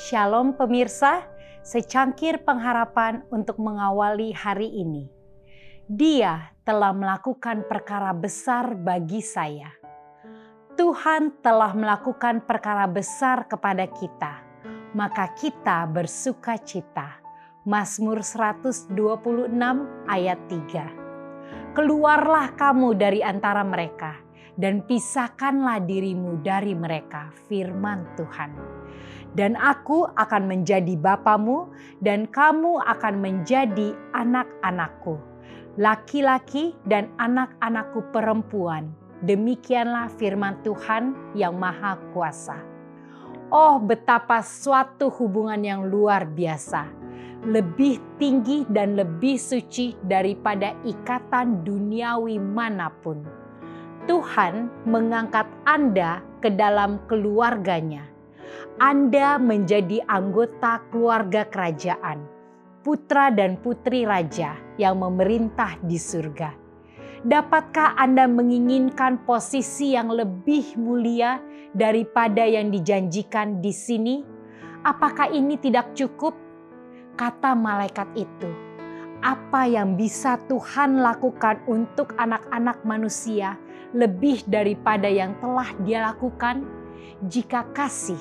Shalom pemirsa, secangkir pengharapan untuk mengawali hari ini. Dia telah melakukan perkara besar bagi saya. Tuhan telah melakukan perkara besar kepada kita, maka kita bersuka cita. Mazmur 126 ayat 3. Keluarlah kamu dari antara mereka dan pisahkanlah dirimu dari mereka, firman Tuhan dan aku akan menjadi bapamu, dan kamu akan menjadi anak-anakku, laki-laki dan anak-anakku perempuan. Demikianlah firman Tuhan yang Maha Kuasa. Oh, betapa suatu hubungan yang luar biasa, lebih tinggi dan lebih suci daripada ikatan duniawi mana pun. Tuhan mengangkat Anda ke dalam keluarganya anda menjadi anggota keluarga kerajaan, putra dan putri raja yang memerintah di surga. Dapatkah Anda menginginkan posisi yang lebih mulia daripada yang dijanjikan di sini? Apakah ini tidak cukup? Kata malaikat itu, apa yang bisa Tuhan lakukan untuk anak-anak manusia lebih daripada yang telah Dia lakukan? Jika kasih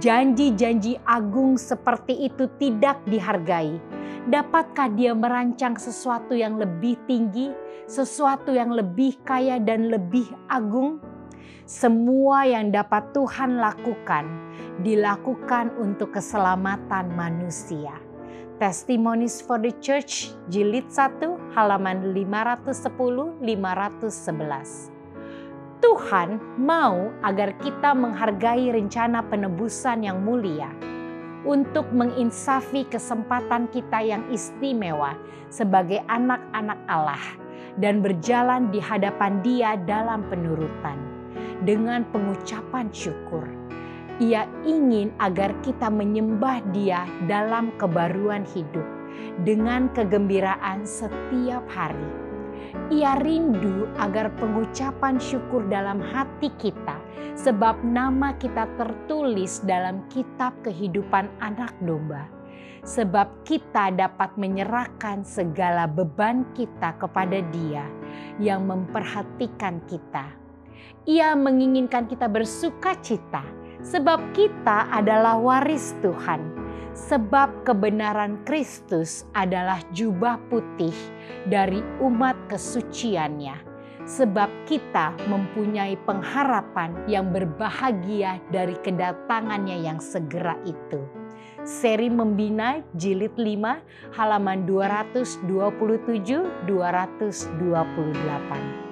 janji-janji agung seperti itu tidak dihargai, dapatkah dia merancang sesuatu yang lebih tinggi, sesuatu yang lebih kaya dan lebih agung? Semua yang dapat Tuhan lakukan, dilakukan untuk keselamatan manusia. Testimonies for the Church, jilid 1, halaman 510-511. Tuhan mau agar kita menghargai rencana penebusan yang mulia untuk menginsafi kesempatan kita yang istimewa sebagai anak-anak Allah dan berjalan di hadapan Dia dalam penurutan dengan pengucapan syukur. Ia ingin agar kita menyembah Dia dalam kebaruan hidup dengan kegembiraan setiap hari ia rindu agar pengucapan syukur dalam hati kita, sebab nama kita tertulis dalam kitab kehidupan anak domba. Sebab kita dapat menyerahkan segala beban kita kepada Dia yang memperhatikan kita. Ia menginginkan kita bersuka cita, sebab kita adalah waris Tuhan sebab kebenaran Kristus adalah jubah putih dari umat kesuciannya. Sebab kita mempunyai pengharapan yang berbahagia dari kedatangannya yang segera itu. Seri Membina Jilid 5 halaman 227-228.